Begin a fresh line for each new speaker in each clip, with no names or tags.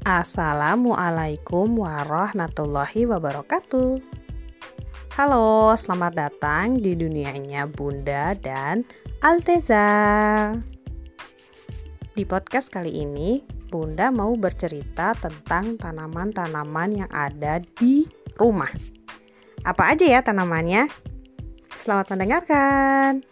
Assalamualaikum warahmatullahi wabarakatuh. Halo, selamat datang di dunianya Bunda dan Alteza. Di podcast kali ini, Bunda mau bercerita tentang tanaman-tanaman yang ada di rumah. Apa aja ya tanamannya? Selamat mendengarkan.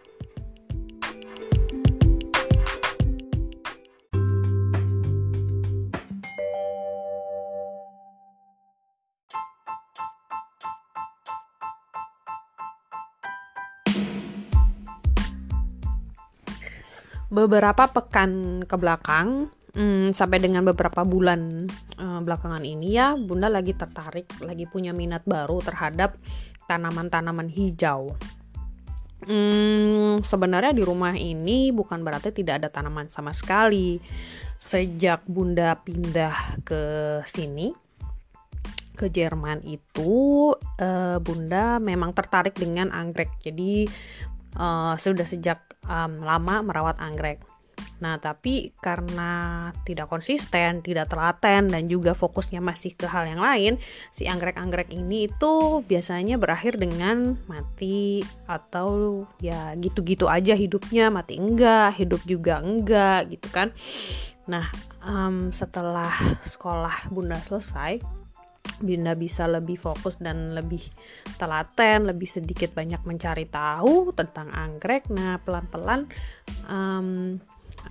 Beberapa pekan ke belakang hmm, sampai dengan beberapa bulan uh, belakangan ini ya bunda lagi tertarik lagi punya minat baru terhadap tanaman-tanaman hijau. Hmm, sebenarnya di rumah ini bukan berarti tidak ada tanaman sama sekali. Sejak bunda pindah ke sini ke Jerman itu uh, bunda memang tertarik dengan anggrek. Jadi uh, sudah sejak um, lama merawat anggrek. Nah, tapi karena tidak konsisten, tidak telaten, dan juga fokusnya masih ke hal yang lain, si anggrek-anggrek ini itu biasanya berakhir dengan mati atau ya gitu-gitu aja hidupnya, mati enggak, hidup juga enggak gitu kan. Nah, um, setelah sekolah bunda selesai, Bunda bisa lebih fokus dan lebih telaten, lebih sedikit banyak mencari tahu tentang anggrek. Nah, pelan-pelan um,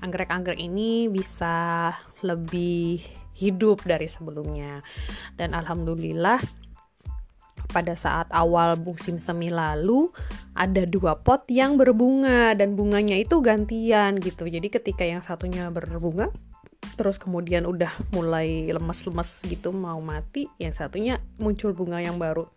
anggrek-anggrek ini bisa lebih hidup dari sebelumnya. Dan alhamdulillah pada saat awal musim semi lalu ada dua pot yang berbunga dan bunganya itu gantian gitu. Jadi ketika yang satunya berbunga, terus kemudian udah mulai lemes-lemes gitu mau mati yang satunya muncul bunga yang baru.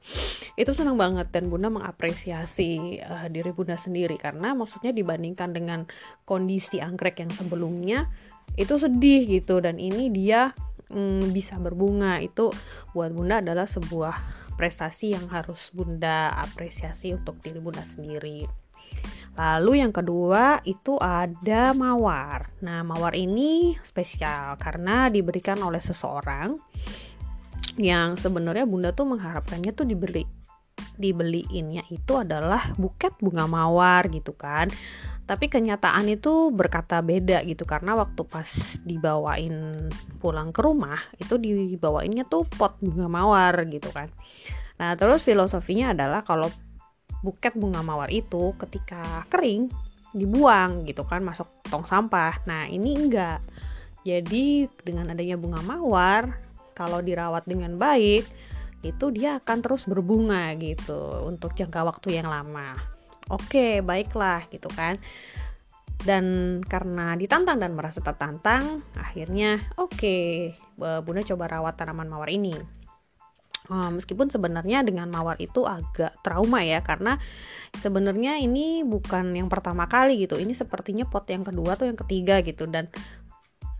Itu senang banget dan bunda mengapresiasi uh, diri bunda sendiri karena maksudnya dibandingkan dengan kondisi anggrek yang sebelumnya itu sedih gitu dan ini dia mm, bisa berbunga. Itu buat bunda adalah sebuah prestasi yang harus bunda apresiasi untuk diri bunda sendiri Lalu yang kedua itu ada mawar. Nah, mawar ini spesial karena diberikan oleh seseorang yang sebenarnya Bunda tuh mengharapkannya tuh dibeli dibeliinnya itu adalah buket bunga mawar gitu kan. Tapi kenyataan itu berkata beda gitu karena waktu pas dibawain pulang ke rumah itu dibawainnya tuh pot bunga mawar gitu kan. Nah, terus filosofinya adalah kalau buket bunga mawar itu ketika kering dibuang gitu kan masuk tong sampah. Nah, ini enggak. Jadi dengan adanya bunga mawar kalau dirawat dengan baik itu dia akan terus berbunga gitu untuk jangka waktu yang lama. Oke, baiklah gitu kan. Dan karena ditantang dan merasa tertantang, akhirnya oke, Bunda coba rawat tanaman mawar ini meskipun sebenarnya dengan mawar itu agak trauma ya karena sebenarnya ini bukan yang pertama kali gitu. Ini sepertinya pot yang kedua atau yang ketiga gitu. Dan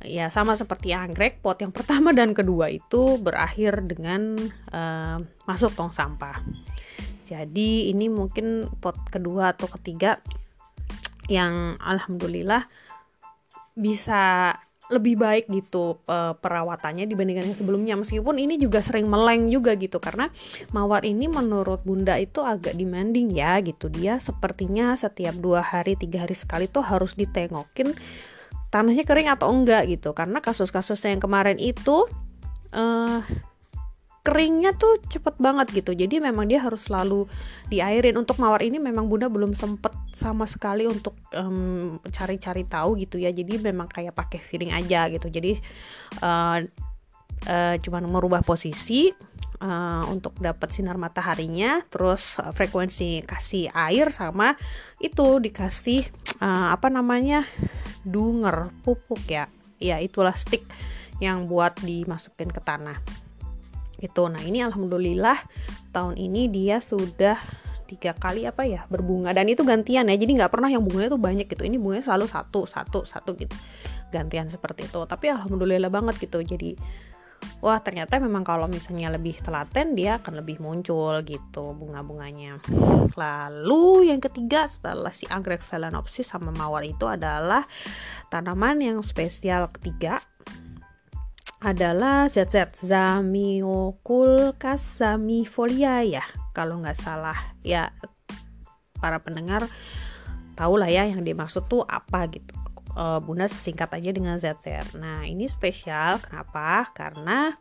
ya sama seperti anggrek pot yang pertama dan kedua itu berakhir dengan uh, masuk tong sampah. Jadi ini mungkin pot kedua atau ketiga yang alhamdulillah bisa lebih baik gitu uh, perawatannya dibandingkan yang sebelumnya. Meskipun ini juga sering meleng juga gitu karena mawar ini menurut bunda itu agak demanding ya gitu. Dia sepertinya setiap dua hari tiga hari sekali tuh harus ditengokin tanahnya kering atau enggak gitu. Karena kasus-kasusnya yang kemarin itu uh, keringnya tuh cepet banget gitu. Jadi memang dia harus selalu diairin. Untuk mawar ini memang bunda belum sempet sama sekali untuk cari-cari um, tahu gitu ya. Jadi memang kayak pakai feeling aja gitu. Jadi uh, uh, cuman merubah posisi uh, untuk dapat sinar mataharinya terus uh, frekuensi kasih air sama itu dikasih uh, apa namanya dunger pupuk ya. Ya itulah stick yang buat dimasukin ke tanah gitu. Nah ini alhamdulillah tahun ini dia sudah tiga kali apa ya berbunga. Dan itu gantian ya jadi nggak pernah yang bunganya tuh banyak gitu. Ini bunganya selalu satu satu satu gitu. Gantian seperti itu. Tapi alhamdulillah banget gitu. Jadi wah ternyata memang kalau misalnya lebih telaten dia akan lebih muncul gitu bunga-bunganya. Lalu yang ketiga setelah si anggrek phalaenopsis sama mawar itu adalah tanaman yang spesial ketiga adalah ZZ Zamiokul Kasamifolia ya kalau nggak salah ya para pendengar tahu lah ya yang dimaksud tuh apa gitu uh, Bunda singkat aja dengan ZZ. Nah ini spesial kenapa? Karena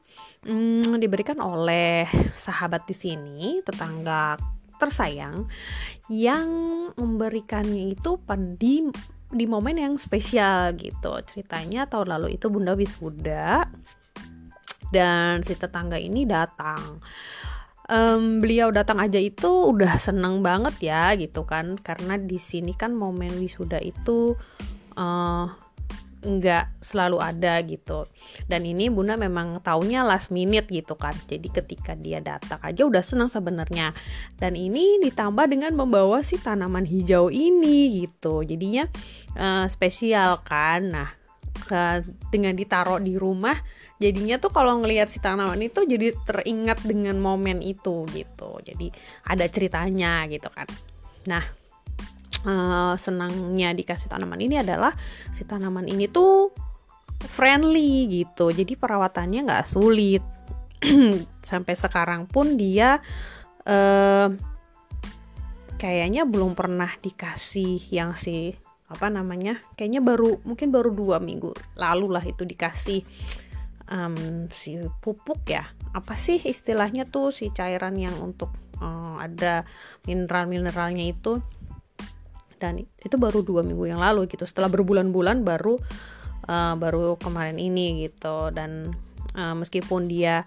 hmm, diberikan oleh sahabat di sini tetangga tersayang yang memberikannya itu di di momen yang spesial gitu. Ceritanya tahun lalu itu bunda wisuda dan si tetangga ini datang. Um, beliau datang aja itu udah seneng banget ya gitu kan. Karena di sini kan momen wisuda itu uh, nggak selalu ada gitu. Dan ini bunda memang taunya last minute gitu kan. Jadi ketika dia datang aja udah senang sebenarnya. Dan ini ditambah dengan membawa si tanaman hijau ini gitu. Jadinya uh, spesial kan. Nah ke, dengan ditaruh di rumah jadinya tuh kalau ngelihat si tanaman itu jadi teringat dengan momen itu gitu. Jadi ada ceritanya gitu kan. Nah uh, senangnya dikasih tanaman ini adalah si tanaman ini tuh friendly gitu. Jadi perawatannya nggak sulit. Sampai sekarang pun dia uh, kayaknya belum pernah dikasih yang si apa namanya kayaknya baru mungkin baru dua minggu lalu lah itu dikasih. Um, si pupuk ya. Apa sih istilahnya tuh si cairan yang untuk uh, ada mineral mineralnya itu dan itu baru dua minggu yang lalu gitu. Setelah berbulan-bulan baru uh, baru kemarin ini gitu. Dan uh, meskipun dia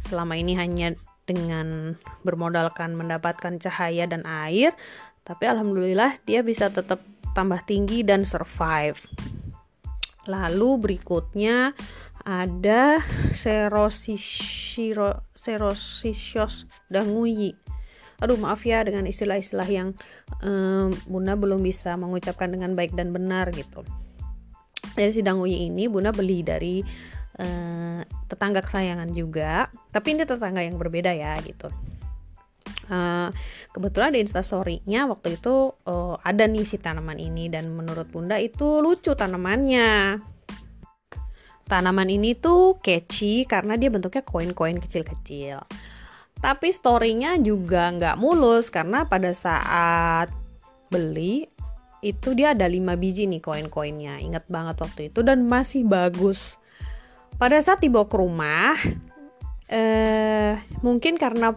selama ini hanya dengan bermodalkan mendapatkan cahaya dan air tapi alhamdulillah dia bisa tetap tambah tinggi dan survive. Lalu berikutnya ada Serosisios danguyi aduh maaf ya dengan istilah-istilah yang um, Bunda belum bisa mengucapkan dengan baik dan benar gitu. Jadi sidang UI ini Bunda beli dari uh, tetangga kesayangan juga. Tapi ini tetangga yang berbeda ya gitu. Uh, kebetulan di instastorynya waktu itu uh, ada nih si tanaman ini. Dan menurut Bunda itu lucu tanamannya. Tanaman ini tuh catchy karena dia bentuknya koin-koin kecil-kecil tapi storynya juga nggak mulus karena pada saat beli itu dia ada 5 biji nih koin-koinnya. Ingat banget waktu itu dan masih bagus. Pada saat dibawa ke rumah, eh, mungkin karena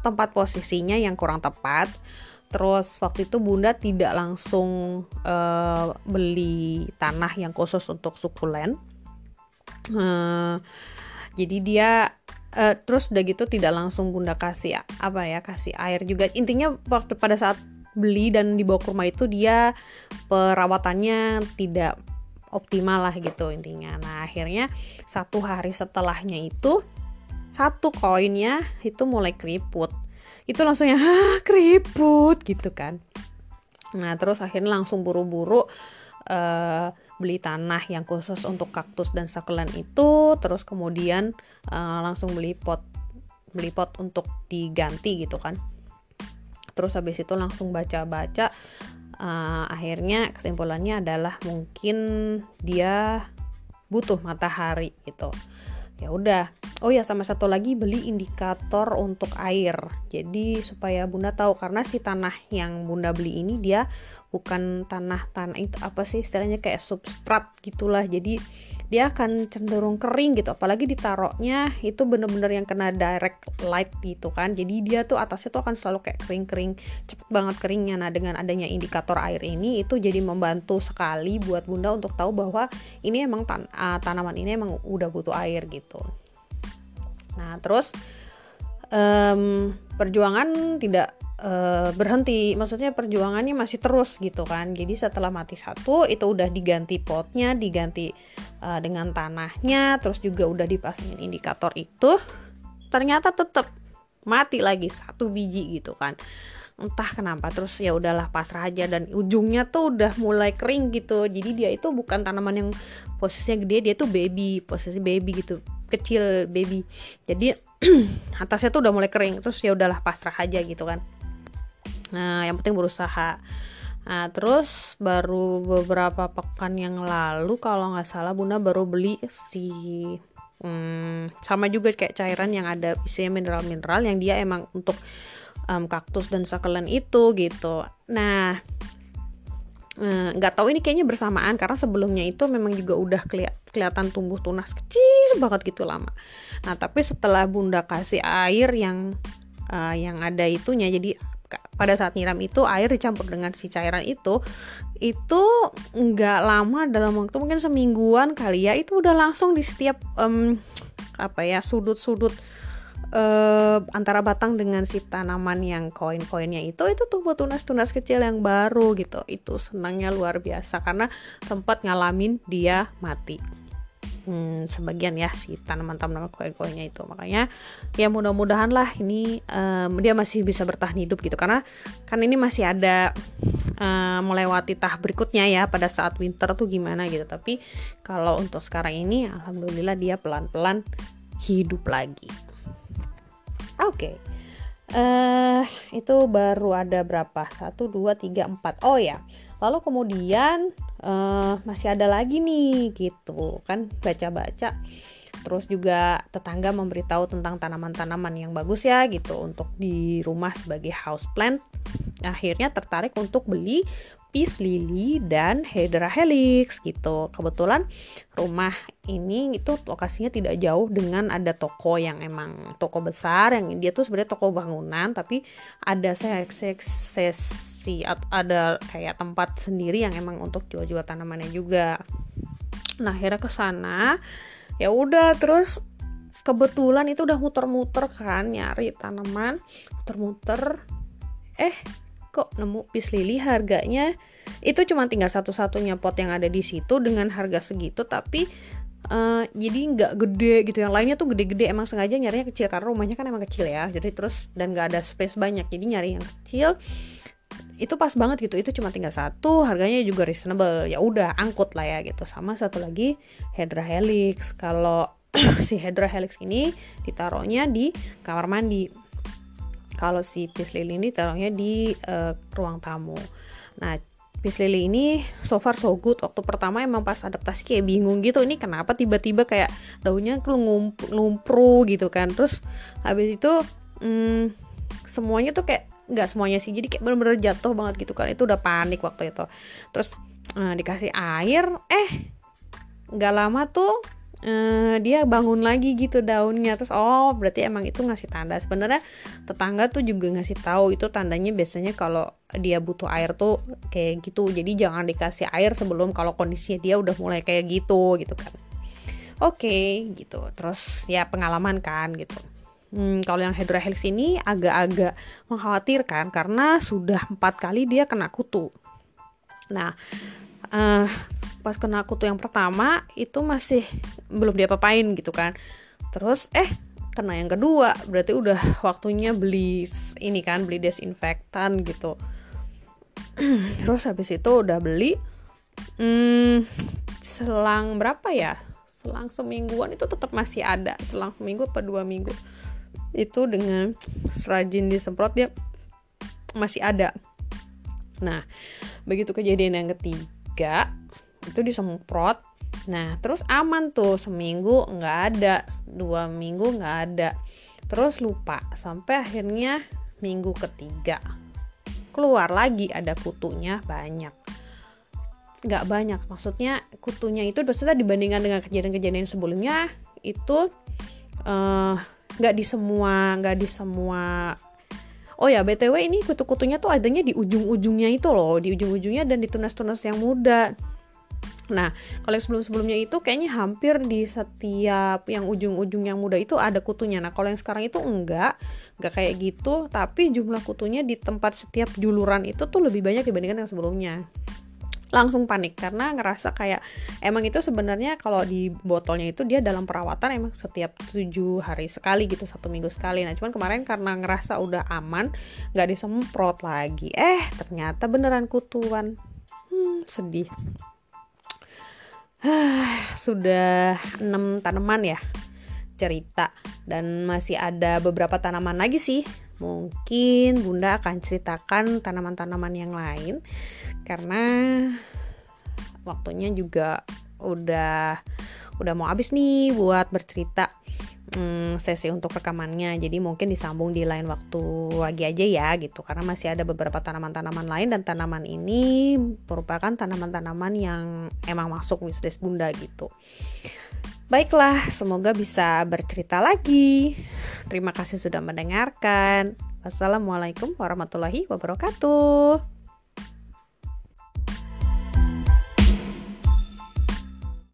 tempat posisinya yang kurang tepat, terus waktu itu bunda tidak langsung eh, beli tanah yang khusus untuk sukulen. Eh, jadi dia uh, terus udah gitu tidak langsung bunda kasih apa ya kasih air juga. Intinya waktu pada saat beli dan dibawa ke rumah itu dia perawatannya tidak optimal lah gitu intinya. Nah akhirnya satu hari setelahnya itu satu koinnya itu mulai keriput. Itu langsung ya keriput gitu kan. Nah terus akhirnya langsung buru-buru uh, beli tanah yang khusus untuk kaktus dan succulent itu terus kemudian uh, langsung beli pot beli pot untuk diganti gitu kan. Terus habis itu langsung baca-baca uh, akhirnya kesimpulannya adalah mungkin dia butuh matahari gitu. Ya udah. Oh ya sama satu lagi beli indikator untuk air. Jadi supaya bunda tahu karena si tanah yang bunda beli ini dia bukan tanah tanah itu apa sih istilahnya kayak substrat gitulah. Jadi dia akan cenderung kering gitu apalagi ditaruhnya itu bener-bener yang kena direct light gitu kan. Jadi dia tuh atasnya tuh akan selalu kayak kering-kering cepet banget keringnya. Nah dengan adanya indikator air ini itu jadi membantu sekali buat bunda untuk tahu bahwa ini emang tan uh, tanaman ini emang udah butuh air gitu. Nah terus um, perjuangan tidak uh, berhenti. Maksudnya perjuangannya masih terus gitu kan. Jadi setelah mati satu itu udah diganti potnya diganti uh, dengan tanahnya terus juga udah dipasangin indikator itu ternyata tetap mati lagi satu biji gitu kan. Entah kenapa terus ya udahlah pasrah aja. Dan ujungnya tuh udah mulai kering gitu. Jadi dia itu bukan tanaman yang posisinya gede dia tuh baby posisi baby gitu. Kecil baby. Jadi atasnya tuh udah mulai kering. Terus ya udahlah pasrah aja gitu kan Nah, yang penting berusaha. Nah, terus baru beberapa pekan yang lalu kalau nggak salah Bunda baru beli si hmm, sama juga kayak cairan yang ada isinya mineral-mineral yang dia emang untuk um, kaktus dan succulent itu gitu nah eh, nggak uh, tahu ini kayaknya bersamaan karena sebelumnya itu memang juga udah keli kelihatan tumbuh tunas kecil banget gitu lama nah tapi setelah bunda kasih air yang uh, yang ada itunya jadi pada saat nyiram itu air dicampur dengan si cairan itu itu nggak lama dalam waktu mungkin semingguan kali ya itu udah langsung di setiap um, apa ya sudut-sudut uh, antara batang dengan si tanaman yang koin-koinnya itu itu tumbuh tunas-tunas kecil yang baru gitu. Itu senangnya luar biasa karena sempat ngalamin dia mati hmm, sebagian ya si tanaman-tanaman koin-koinnya itu. Makanya ya mudah-mudahan lah ini um, dia masih bisa bertahan hidup gitu. Karena kan ini masih ada um, melewati tahap berikutnya ya pada saat winter tuh gimana gitu. Tapi kalau untuk sekarang ini alhamdulillah dia pelan-pelan hidup lagi. Oke. okay. Uh, itu baru ada berapa? Satu, dua, tiga, empat. Oh ya, lalu kemudian uh, masih ada lagi nih gitu kan baca-baca terus juga tetangga memberitahu tentang tanaman-tanaman yang bagus ya gitu untuk di rumah sebagai house plant akhirnya tertarik untuk beli peace lily dan hydra helix gitu. Kebetulan rumah ini itu lokasinya tidak jauh dengan ada toko yang emang toko besar yang dia tuh sebenarnya toko bangunan tapi ada seksi ada kayak tempat sendiri yang emang untuk jual-jual tanamannya juga. Nah, akhirnya ke sana ya udah terus kebetulan itu udah muter-muter kan nyari tanaman muter-muter eh kok nemu pis lili harganya. Itu cuma tinggal satu-satunya pot yang ada di situ dengan harga segitu tapi uh, jadi nggak gede gitu. Yang lainnya tuh gede-gede emang sengaja nyarinya kecil karena rumahnya kan emang kecil ya. Jadi terus dan nggak ada space banyak jadi nyari yang kecil itu pas banget gitu. Itu cuma tinggal satu harganya juga reasonable. Ya udah angkut lah ya gitu. Sama satu lagi Hydra Helix. Kalau si Hydra Helix ini ditaruhnya di kamar mandi kalau si Peace Lily ini taruhnya di uh, ruang tamu. Nah, Peace Lily ini so far so good. Waktu pertama emang pas adaptasi kayak bingung gitu. Ini kenapa tiba-tiba kayak daunnya ngumpru gitu kan. Terus habis itu hmm, semuanya tuh kayak nggak semuanya sih. Jadi kayak bener-bener jatuh banget gitu kan. Itu udah panik waktu itu. Terus uh, dikasih air, eh nggak lama tuh uh, dia bangun lagi gitu daunnya. Terus oh berarti emang itu ngasih tanda. Sebenarnya tetangga tuh juga ngasih tahu. Itu tandanya biasanya kalau dia butuh air tuh kayak gitu. Jadi jangan dikasih air sebelum kalau kondisinya dia udah mulai kayak gitu gitu kan. Oke okay, gitu. Terus ya pengalaman kan gitu. Hmm, kalau yang Hydra Helix ini agak-agak mengkhawatirkan karena sudah empat kali dia kena kutu. Nah, uh, pas kena kutu yang pertama itu masih belum diapa-apain gitu kan. Terus eh kena yang kedua berarti udah waktunya beli ini kan beli desinfektan gitu. Terus habis itu udah beli hmm, selang berapa ya? Selang semingguan itu tetap masih ada. Selang seminggu atau dua minggu. Itu dengan serajin disemprot dia masih ada. Nah begitu kejadian yang ketiga itu disemprot. Nah terus aman tuh seminggu nggak ada dua minggu nggak ada. Terus lupa sampai akhirnya minggu ketiga. Keluar lagi ada kutunya banyak. Nggak banyak maksudnya kutunya itu maksudnya dibandingkan dengan kejadian-kejadian sebelumnya itu uh, di semua nggak di semua. Oh ya, BTW ini kutu-kutunya tuh adanya di ujung-ujungnya itu loh, di ujung-ujungnya dan di tunas-tunas yang muda. Nah, kalau yang sebelum-sebelumnya itu kayaknya hampir di setiap yang ujung-ujung yang muda itu ada kutunya. Nah, kalau yang sekarang itu enggak, enggak kayak gitu, tapi jumlah kutunya di tempat setiap juluran itu tuh lebih banyak dibandingkan yang sebelumnya. Langsung panik karena ngerasa kayak emang itu sebenarnya kalau di botolnya itu dia dalam perawatan emang setiap tujuh hari sekali gitu satu minggu sekali. Nah, cuman kemarin karena ngerasa udah aman, nggak disemprot lagi. Eh, ternyata beneran kutuan. Hmm, sedih. sudah enam tanaman ya cerita. Dan masih ada beberapa tanaman lagi sih. Mungkin bunda akan ceritakan tanaman-tanaman yang lain. Karena waktunya juga udah udah mau habis nih buat bercerita hmm, sesi untuk rekamannya jadi mungkin disambung di lain waktu lagi aja ya gitu karena masih ada beberapa tanaman-tanaman lain dan tanaman ini merupakan tanaman-tanaman yang emang masuk wishlist bunda gitu Baiklah, semoga bisa bercerita lagi. Terima kasih sudah mendengarkan. Wassalamualaikum warahmatullahi wabarakatuh.